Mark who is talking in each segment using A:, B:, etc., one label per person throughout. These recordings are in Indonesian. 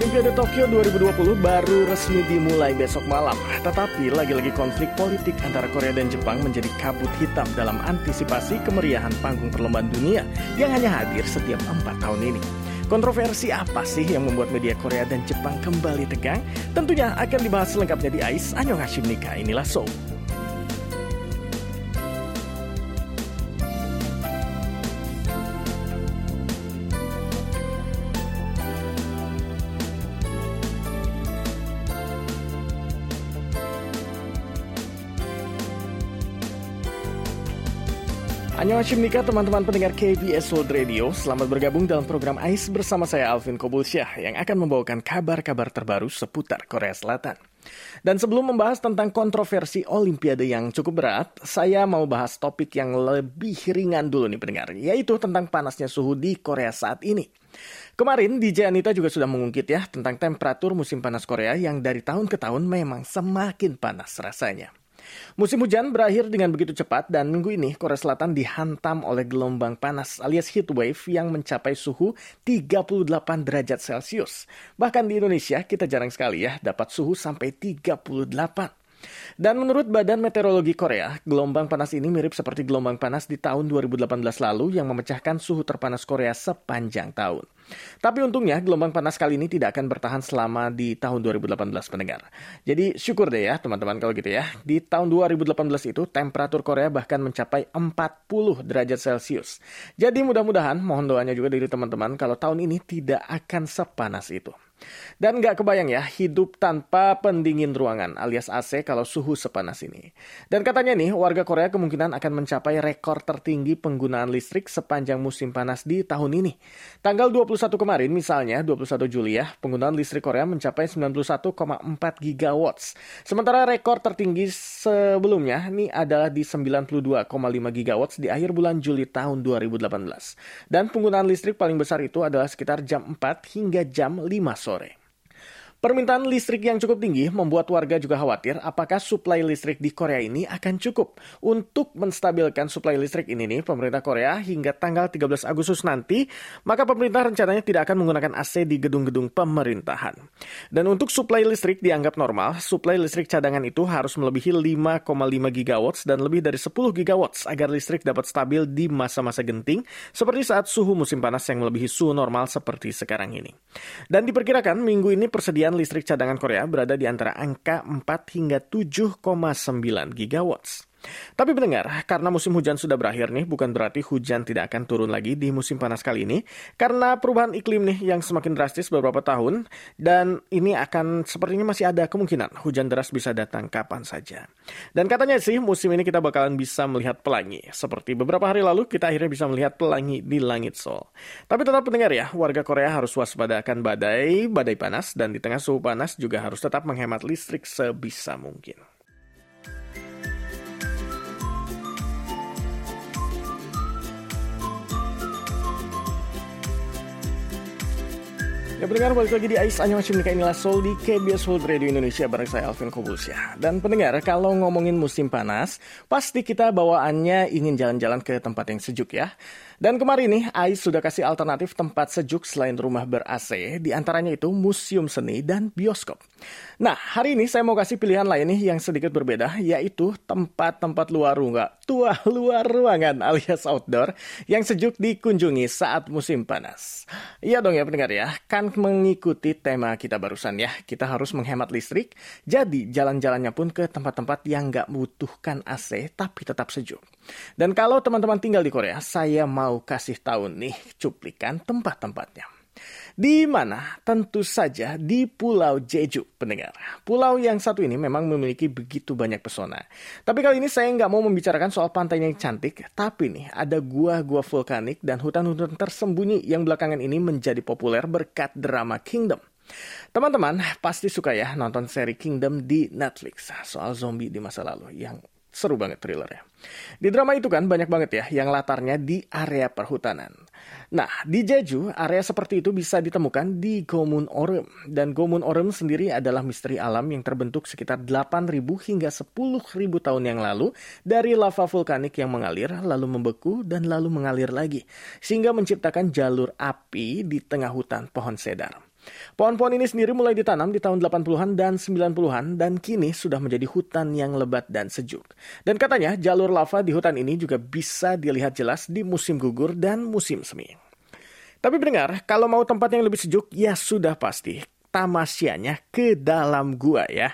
A: Olimpiade Tokyo 2020 baru resmi dimulai besok malam. Tetapi lagi-lagi konflik politik antara Korea dan Jepang menjadi kabut hitam dalam antisipasi kemeriahan panggung perlombaan dunia yang hanya hadir setiap empat tahun ini. Kontroversi apa sih yang membuat media Korea dan Jepang kembali tegang? Tentunya akan dibahas selengkapnya di AIS Anyong Hashim Nika. Inilah Soul. Annyeonghaseyo teman-teman pendengar KBS World Radio. Selamat bergabung dalam program AIS bersama saya Alvin Kobulsyah Yang akan membawakan kabar-kabar terbaru seputar Korea Selatan. Dan sebelum membahas tentang kontroversi Olimpiade yang cukup berat Saya mau bahas topik yang lebih ringan dulu nih pendengar Yaitu tentang panasnya suhu di Korea saat ini. Kemarin DJ Anita juga sudah mengungkit ya tentang temperatur musim panas Korea yang dari tahun ke tahun memang semakin panas rasanya. Musim hujan berakhir dengan begitu cepat dan minggu ini Korea Selatan dihantam oleh gelombang panas alias heat wave yang mencapai suhu 38 derajat Celcius. Bahkan di Indonesia kita jarang sekali ya dapat suhu sampai 38. Dan menurut Badan Meteorologi Korea, gelombang panas ini mirip seperti gelombang panas di tahun 2018 lalu yang memecahkan suhu terpanas Korea sepanjang tahun. Tapi untungnya gelombang panas kali ini tidak akan bertahan selama di tahun 2018 pendengar. Jadi syukur deh ya teman-teman kalau gitu ya. Di tahun 2018 itu temperatur Korea bahkan mencapai 40 derajat Celcius. Jadi mudah-mudahan mohon doanya juga dari teman-teman kalau tahun ini tidak akan sepanas itu. Dan nggak kebayang ya, hidup tanpa pendingin ruangan alias AC kalau suhu sepanas ini. Dan katanya nih, warga Korea kemungkinan akan mencapai rekor tertinggi penggunaan listrik sepanjang musim panas di tahun ini. Tanggal 21 kemarin misalnya, 21 Juli ya, penggunaan listrik Korea mencapai 91,4 gigawatts. Sementara rekor tertinggi sebelumnya ini adalah di 92,5 gigawatts di akhir bulan Juli tahun 2018. Dan penggunaan listrik paling besar itu adalah sekitar jam 4 hingga jam 5 sore sore. Permintaan listrik yang cukup tinggi membuat warga juga khawatir apakah suplai listrik di Korea ini akan cukup. Untuk menstabilkan suplai listrik ini nih, pemerintah Korea hingga tanggal 13 Agustus nanti, maka pemerintah rencananya tidak akan menggunakan AC di gedung-gedung pemerintahan. Dan untuk suplai listrik dianggap normal, suplai listrik cadangan itu harus melebihi 5,5 gigawatts dan lebih dari 10 gigawatts agar listrik dapat stabil di masa-masa genting, seperti saat suhu musim panas yang melebihi suhu normal seperti sekarang ini. Dan diperkirakan minggu ini persediaan listrik cadangan Korea berada di antara angka 4 hingga 7,9 gigawatts. Tapi mendengar, karena musim hujan sudah berakhir nih, bukan berarti hujan tidak akan turun lagi di musim panas kali ini. Karena perubahan iklim nih yang semakin drastis beberapa tahun, dan ini akan sepertinya masih ada kemungkinan hujan deras bisa datang kapan saja. Dan katanya sih, musim ini kita bakalan bisa melihat pelangi. Seperti beberapa hari lalu, kita akhirnya bisa melihat pelangi di langit Seoul. Tapi tetap mendengar ya, warga Korea harus waspada akan badai, badai panas, dan di tengah suhu panas juga harus tetap menghemat listrik sebisa mungkin. Ya pendengar balik lagi di Ais Anya Masih Menikah inilah Soul di KBS World Radio Indonesia bareng saya Alvin ya. Dan pendengar kalau ngomongin musim panas Pasti kita bawaannya ingin jalan-jalan ke tempat yang sejuk ya dan kemarin nih, AIS sudah kasih alternatif tempat sejuk selain rumah ber-AC, di antaranya itu museum seni dan bioskop. Nah, hari ini saya mau kasih pilihan lain nih yang sedikit berbeda, yaitu tempat-tempat luar ruangan, tua luar ruangan alias outdoor yang sejuk dikunjungi saat musim panas. Iya dong ya pendengar ya, kan mengikuti tema kita barusan ya, kita harus menghemat listrik, jadi jalan-jalannya pun ke tempat-tempat yang nggak membutuhkan AC tapi tetap sejuk. Dan kalau teman-teman tinggal di Korea, saya mau kasih tahu nih cuplikan tempat-tempatnya. Di mana? Tentu saja di Pulau Jeju, pendengar. Pulau yang satu ini memang memiliki begitu banyak pesona. Tapi kali ini saya nggak mau membicarakan soal pantainya yang cantik, tapi nih ada gua-gua vulkanik dan hutan-hutan tersembunyi yang belakangan ini menjadi populer berkat drama Kingdom. Teman-teman pasti suka ya nonton seri Kingdom di Netflix soal zombie di masa lalu yang seru banget thrillernya. Di drama itu kan banyak banget ya yang latarnya di area perhutanan. Nah, di Jeju, area seperti itu bisa ditemukan di Gomun Orem. Dan Gomun Orem sendiri adalah misteri alam yang terbentuk sekitar 8.000 hingga 10.000 tahun yang lalu dari lava vulkanik yang mengalir, lalu membeku, dan lalu mengalir lagi. Sehingga menciptakan jalur api di tengah hutan pohon sedar. Pohon-pohon ini sendiri mulai ditanam di tahun 80-an dan 90-an dan kini sudah menjadi hutan yang lebat dan sejuk. Dan katanya jalur lava di hutan ini juga bisa dilihat jelas di musim gugur dan musim semi. Tapi pendengar, kalau mau tempat yang lebih sejuk, ya sudah pasti tamasianya ke dalam gua ya.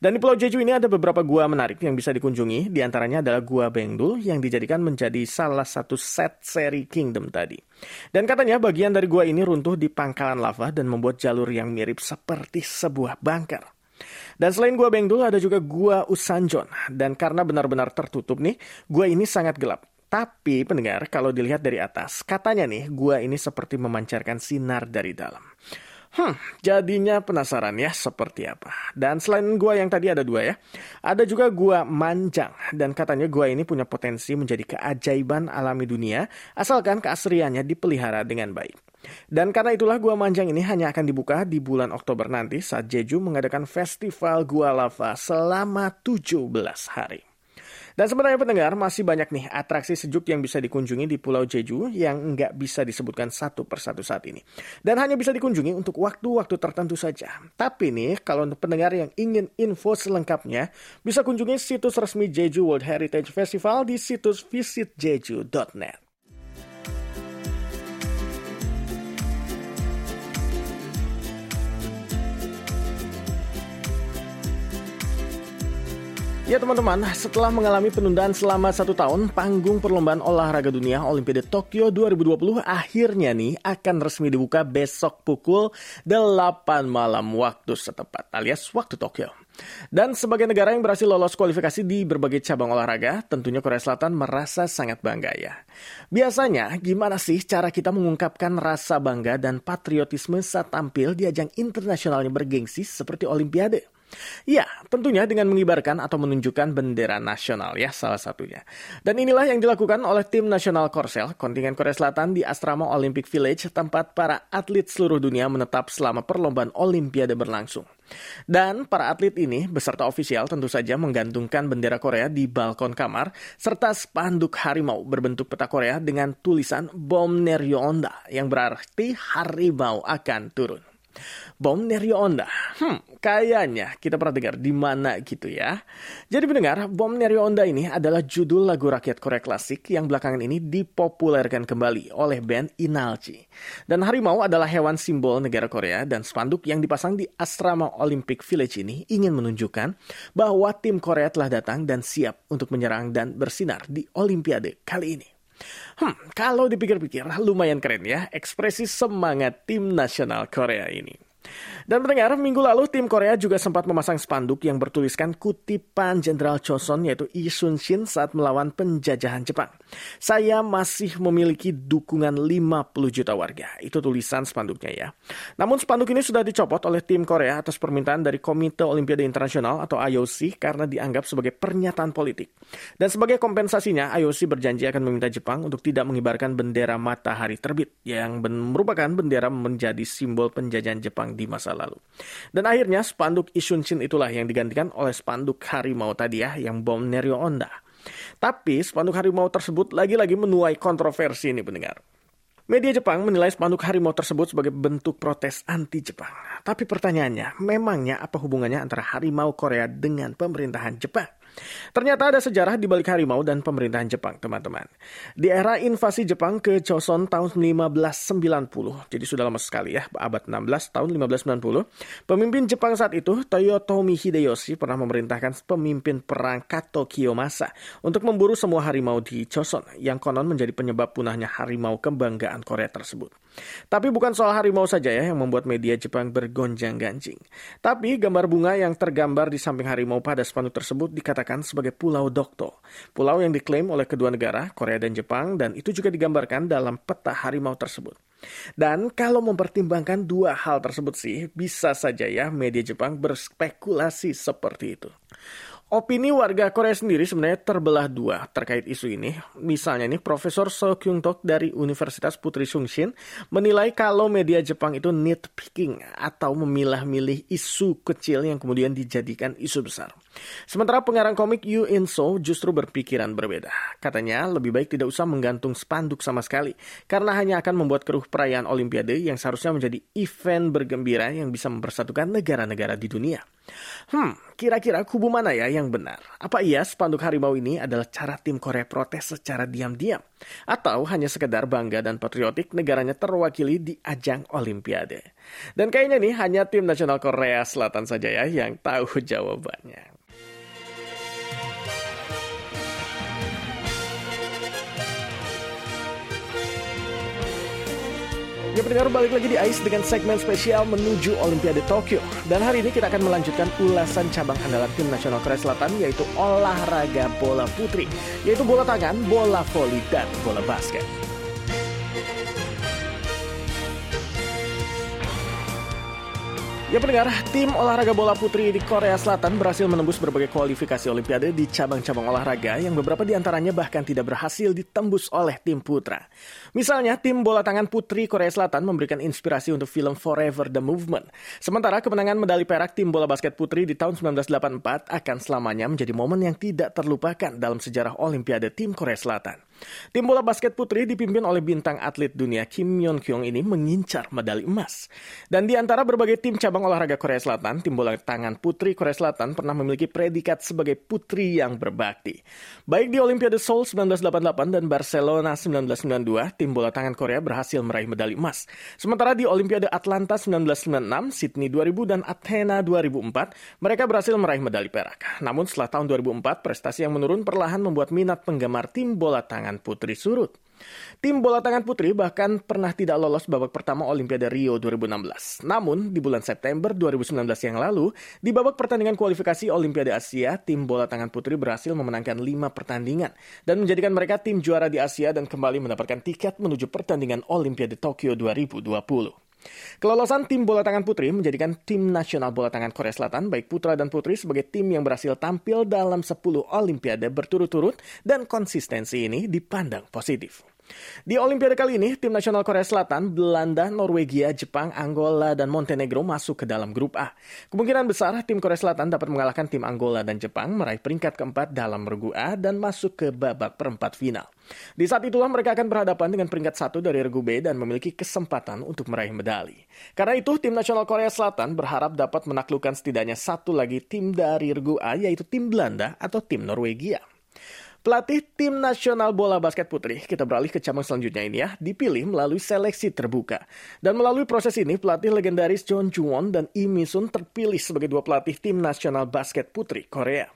A: Dan di Pulau Jeju ini ada beberapa gua menarik yang bisa dikunjungi. Di antaranya adalah Gua Bengdul yang dijadikan menjadi salah satu set seri Kingdom tadi. Dan katanya bagian dari gua ini runtuh di pangkalan lava dan membuat jalur yang mirip seperti sebuah bunker. Dan selain Gua Bengdul ada juga Gua Usanjon. Dan karena benar-benar tertutup nih, gua ini sangat gelap. Tapi pendengar, kalau dilihat dari atas, katanya nih, gua ini seperti memancarkan sinar dari dalam. Hmm, jadinya penasaran ya seperti apa. Dan selain gua yang tadi ada dua ya, ada juga gua Manjang. Dan katanya gua ini punya potensi menjadi keajaiban alami dunia, asalkan keasriannya dipelihara dengan baik. Dan karena itulah Gua Manjang ini hanya akan dibuka di bulan Oktober nanti saat Jeju mengadakan festival Gua Lava selama 17 hari. Dan sebenarnya pendengar, masih banyak nih atraksi sejuk yang bisa dikunjungi di Pulau Jeju yang nggak bisa disebutkan satu persatu saat ini. Dan hanya bisa dikunjungi untuk waktu-waktu tertentu saja. Tapi nih, kalau untuk pendengar yang ingin info selengkapnya, bisa kunjungi situs resmi Jeju World Heritage Festival di situs visitjeju.net. Ya teman-teman, setelah mengalami penundaan selama satu tahun, panggung perlombaan olahraga dunia Olimpiade Tokyo 2020 akhirnya nih akan resmi dibuka besok pukul 8 malam waktu setempat alias waktu Tokyo. Dan sebagai negara yang berhasil lolos kualifikasi di berbagai cabang olahraga, tentunya Korea Selatan merasa sangat bangga ya. Biasanya, gimana sih cara kita mengungkapkan rasa bangga dan patriotisme saat tampil di ajang internasional yang bergengsi seperti Olimpiade? Ya, tentunya dengan mengibarkan atau menunjukkan bendera nasional ya salah satunya. Dan inilah yang dilakukan oleh tim nasional Korsel, kontingen Korea Selatan di Asrama Olympic Village, tempat para atlet seluruh dunia menetap selama perlombaan Olimpiade berlangsung. Dan para atlet ini beserta ofisial tentu saja menggantungkan bendera Korea di balkon kamar serta spanduk harimau berbentuk peta Korea dengan tulisan Bom Neryonda yang berarti harimau akan turun. Bom Nerio Onda. Hmm, kayaknya kita pernah dengar di mana gitu ya. Jadi pendengar, Bom Nerio Onda ini adalah judul lagu rakyat Korea klasik yang belakangan ini dipopulerkan kembali oleh band Inalci. Dan harimau adalah hewan simbol negara Korea dan spanduk yang dipasang di asrama Olympic Village ini ingin menunjukkan bahwa tim Korea telah datang dan siap untuk menyerang dan bersinar di Olimpiade kali ini. Hmm, kalau dipikir-pikir lumayan keren ya ekspresi semangat tim nasional Korea ini. Dan pendengar, minggu lalu tim Korea juga sempat memasang spanduk yang bertuliskan kutipan Jenderal Choson yaitu Lee Sun Shin saat melawan penjajahan Jepang. Saya masih memiliki dukungan 50 juta warga. Itu tulisan spanduknya ya. Namun spanduk ini sudah dicopot oleh tim Korea atas permintaan dari Komite Olimpiade Internasional atau IOC karena dianggap sebagai pernyataan politik. Dan sebagai kompensasinya, IOC berjanji akan meminta Jepang untuk tidak mengibarkan bendera matahari terbit yang merupakan bendera menjadi simbol penjajahan Jepang di masa lalu. Dan akhirnya spanduk Isunshin itulah yang digantikan oleh spanduk harimau tadi ya, yang bom Nerio Onda. Tapi spanduk harimau tersebut lagi-lagi menuai kontroversi ini pendengar. Media Jepang menilai spanduk harimau tersebut sebagai bentuk protes anti-Jepang. Tapi pertanyaannya, memangnya apa hubungannya antara harimau Korea dengan pemerintahan Jepang? Ternyata ada sejarah di balik harimau dan pemerintahan Jepang, teman-teman. Di era invasi Jepang ke Joseon tahun 1590, jadi sudah lama sekali ya, abad 16 tahun 1590, pemimpin Jepang saat itu, Toyotomi Hideyoshi, pernah memerintahkan pemimpin perang Kato Kiyomasa untuk memburu semua harimau di Joseon, yang konon menjadi penyebab punahnya harimau kebanggaan Korea tersebut. Tapi bukan soal harimau saja ya yang membuat media Jepang bergonjang-ganjing. Tapi gambar bunga yang tergambar di samping harimau pada spanduk tersebut dikatakan sebagai Pulau Dokto. Pulau yang diklaim oleh kedua negara, Korea dan Jepang, dan itu juga digambarkan dalam peta harimau tersebut. Dan kalau mempertimbangkan dua hal tersebut sih, bisa saja ya media Jepang berspekulasi seperti itu. Opini warga Korea sendiri sebenarnya terbelah dua terkait isu ini. Misalnya nih, Profesor So Kyung Tok dari Universitas Putri Sungshin menilai kalau media Jepang itu nitpicking atau memilah-milih isu kecil yang kemudian dijadikan isu besar. Sementara pengarang komik Yu In So justru berpikiran berbeda. Katanya lebih baik tidak usah menggantung spanduk sama sekali, karena hanya akan membuat keruh perayaan Olimpiade yang seharusnya menjadi event bergembira yang bisa mempersatukan negara-negara di dunia. Hmm, kira-kira kubu mana ya yang benar? Apa iya spanduk harimau ini adalah cara tim Korea protes secara diam-diam? Atau hanya sekedar bangga dan patriotik negaranya terwakili di ajang Olimpiade? Dan kayaknya nih hanya tim nasional Korea Selatan saja ya yang tahu jawabannya. Ya pendengar balik lagi di AIS dengan segmen spesial menuju Olimpiade Tokyo. Dan hari ini kita akan melanjutkan ulasan cabang andalan tim nasional Korea Selatan yaitu olahraga bola putri. Yaitu bola tangan, bola voli, dan bola basket. Ya pendengar, tim olahraga bola putri di Korea Selatan berhasil menembus berbagai kualifikasi Olimpiade di cabang-cabang olahraga yang beberapa di antaranya bahkan tidak berhasil ditembus oleh tim putra. Misalnya, tim bola tangan putri Korea Selatan memberikan inspirasi untuk film Forever the Movement. Sementara kemenangan medali perak tim bola basket putri di tahun 1984 akan selamanya menjadi momen yang tidak terlupakan dalam sejarah Olimpiade tim Korea Selatan. Tim bola basket putri dipimpin oleh bintang atlet dunia Kim Yeon Kyung ini mengincar medali emas. Dan di antara berbagai tim cabang olahraga Korea Selatan, tim bola tangan putri Korea Selatan pernah memiliki predikat sebagai putri yang berbakti. Baik di Olimpiade Seoul 1988 dan Barcelona 1992, tim bola tangan Korea berhasil meraih medali emas. Sementara di Olimpiade Atlanta 1996, Sydney 2000, dan Athena 2004, mereka berhasil meraih medali perak. Namun setelah tahun 2004, prestasi yang menurun perlahan membuat minat penggemar tim bola tangan tangan putri surut. Tim bola tangan putri bahkan pernah tidak lolos babak pertama Olimpiade Rio 2016. Namun, di bulan September 2019 yang lalu, di babak pertandingan kualifikasi Olimpiade Asia, tim bola tangan putri berhasil memenangkan lima pertandingan dan menjadikan mereka tim juara di Asia dan kembali mendapatkan tiket menuju pertandingan Olimpiade Tokyo 2020. Kelolosan tim bola tangan putri menjadikan tim nasional bola tangan Korea Selatan baik putra dan putri sebagai tim yang berhasil tampil dalam 10 olimpiade berturut-turut dan konsistensi ini dipandang positif. Di Olimpiade kali ini, tim nasional Korea Selatan, Belanda, Norwegia, Jepang, Angola, dan Montenegro masuk ke dalam grup A. Kemungkinan besar tim Korea Selatan dapat mengalahkan tim Angola dan Jepang meraih peringkat keempat dalam regu A dan masuk ke babak perempat final. Di saat itulah mereka akan berhadapan dengan peringkat satu dari regu B dan memiliki kesempatan untuk meraih medali. Karena itu, tim nasional Korea Selatan berharap dapat menaklukkan setidaknya satu lagi tim dari regu A, yaitu tim Belanda atau tim Norwegia. Pelatih tim nasional bola basket putri, kita beralih ke cabang selanjutnya ini ya, dipilih melalui seleksi terbuka. Dan melalui proses ini, pelatih legendaris John Juwon dan Lee Sun terpilih sebagai dua pelatih tim nasional basket putri Korea.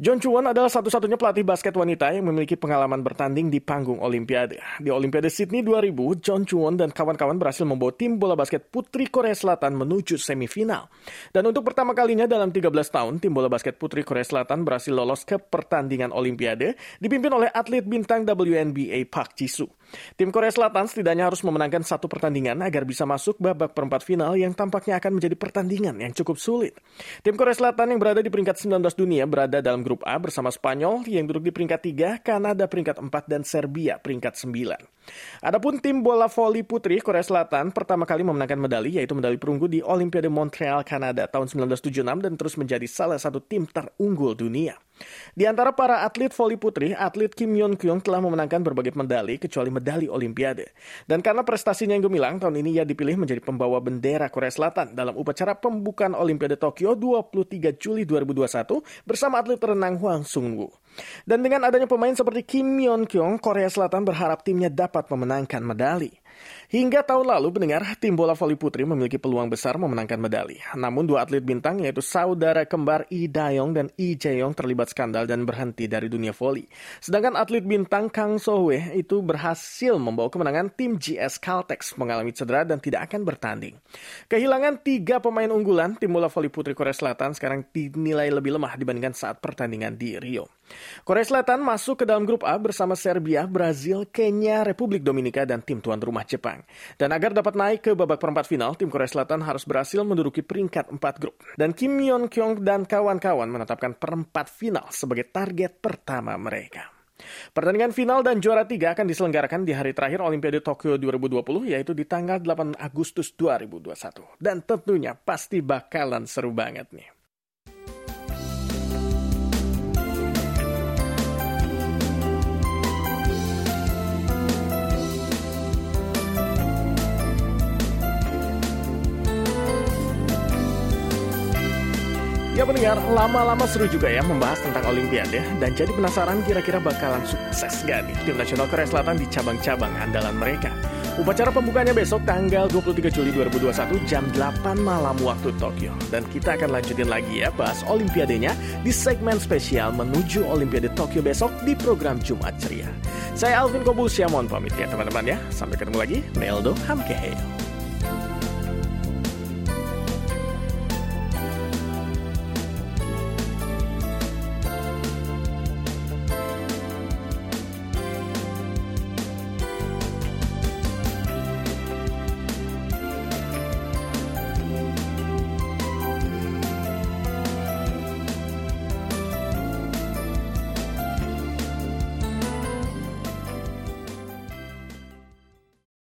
A: John Chuan adalah satu-satunya pelatih basket wanita yang memiliki pengalaman bertanding di panggung Olimpiade. Di Olimpiade Sydney 2000, John Chuan dan kawan-kawan berhasil membawa tim bola basket putri Korea Selatan menuju semifinal. Dan untuk pertama kalinya dalam 13 tahun, tim bola basket putri Korea Selatan berhasil lolos ke pertandingan Olimpiade dipimpin oleh atlet bintang WNBA Park Ji-soo. Tim Korea Selatan setidaknya harus memenangkan satu pertandingan agar bisa masuk babak perempat final yang tampaknya akan menjadi pertandingan yang cukup sulit. Tim Korea Selatan yang berada di peringkat 19 dunia berada dalam grup A bersama Spanyol yang duduk di peringkat 3, Kanada peringkat 4, dan Serbia peringkat 9. Adapun tim bola voli putri Korea Selatan pertama kali memenangkan medali yaitu medali perunggu di Olimpiade Montreal, Kanada tahun 1976 dan terus menjadi salah satu tim terunggul dunia. Di antara para atlet voli putri, atlet Kim Yeon Kyung telah memenangkan berbagai medali kecuali medali Olimpiade. Dan karena prestasinya yang gemilang, tahun ini ia dipilih menjadi pembawa bendera Korea Selatan dalam upacara pembukaan Olimpiade Tokyo 23 Juli 2021 bersama atlet renang Hwang Sung-woo. Dan dengan adanya pemain seperti Kim Yeon Kyung, Korea Selatan berharap timnya dapat memenangkan medali. Hingga tahun lalu, pendengar, tim bola voli putri memiliki peluang besar memenangkan medali. Namun dua atlet bintang yaitu saudara kembar Lee Dayong dan Lee Jae-yong terlibat skandal dan berhenti dari dunia voli. Sedangkan atlet bintang Kang So-hwe itu berhasil membawa kemenangan tim GS Caltex mengalami cedera dan tidak akan bertanding. Kehilangan tiga pemain unggulan, tim bola voli putri Korea Selatan sekarang dinilai lebih lemah dibandingkan saat pertandingan di Rio. Korea Selatan masuk ke dalam grup A bersama Serbia, Brazil, Kenya, Republik Dominika, dan tim tuan rumah Jepang. Dan agar dapat naik ke babak perempat final, tim Korea Selatan harus berhasil menduduki peringkat empat grup. Dan Kim Yeon Kyung dan kawan-kawan menetapkan perempat final sebagai target pertama mereka. Pertandingan final dan juara tiga akan diselenggarakan di hari terakhir Olimpiade Tokyo 2020 yaitu di tanggal 8 Agustus 2021. Dan tentunya pasti bakalan seru banget nih. Ya pendengar, lama-lama seru juga ya membahas tentang Olimpiade dan jadi penasaran kira-kira bakalan sukses gak nih tim nasional Korea Selatan di cabang-cabang andalan mereka. Upacara pembukanya besok tanggal 23 Juli 2021 jam 8 malam waktu Tokyo. Dan kita akan lanjutin lagi ya bahas Olimpiadenya di segmen spesial menuju Olimpiade Tokyo besok di program Jumat Ceria. Saya Alvin Kobulsia, mohon pamit ya teman-teman ya. Sampai ketemu lagi, Meldo Hamkeheo.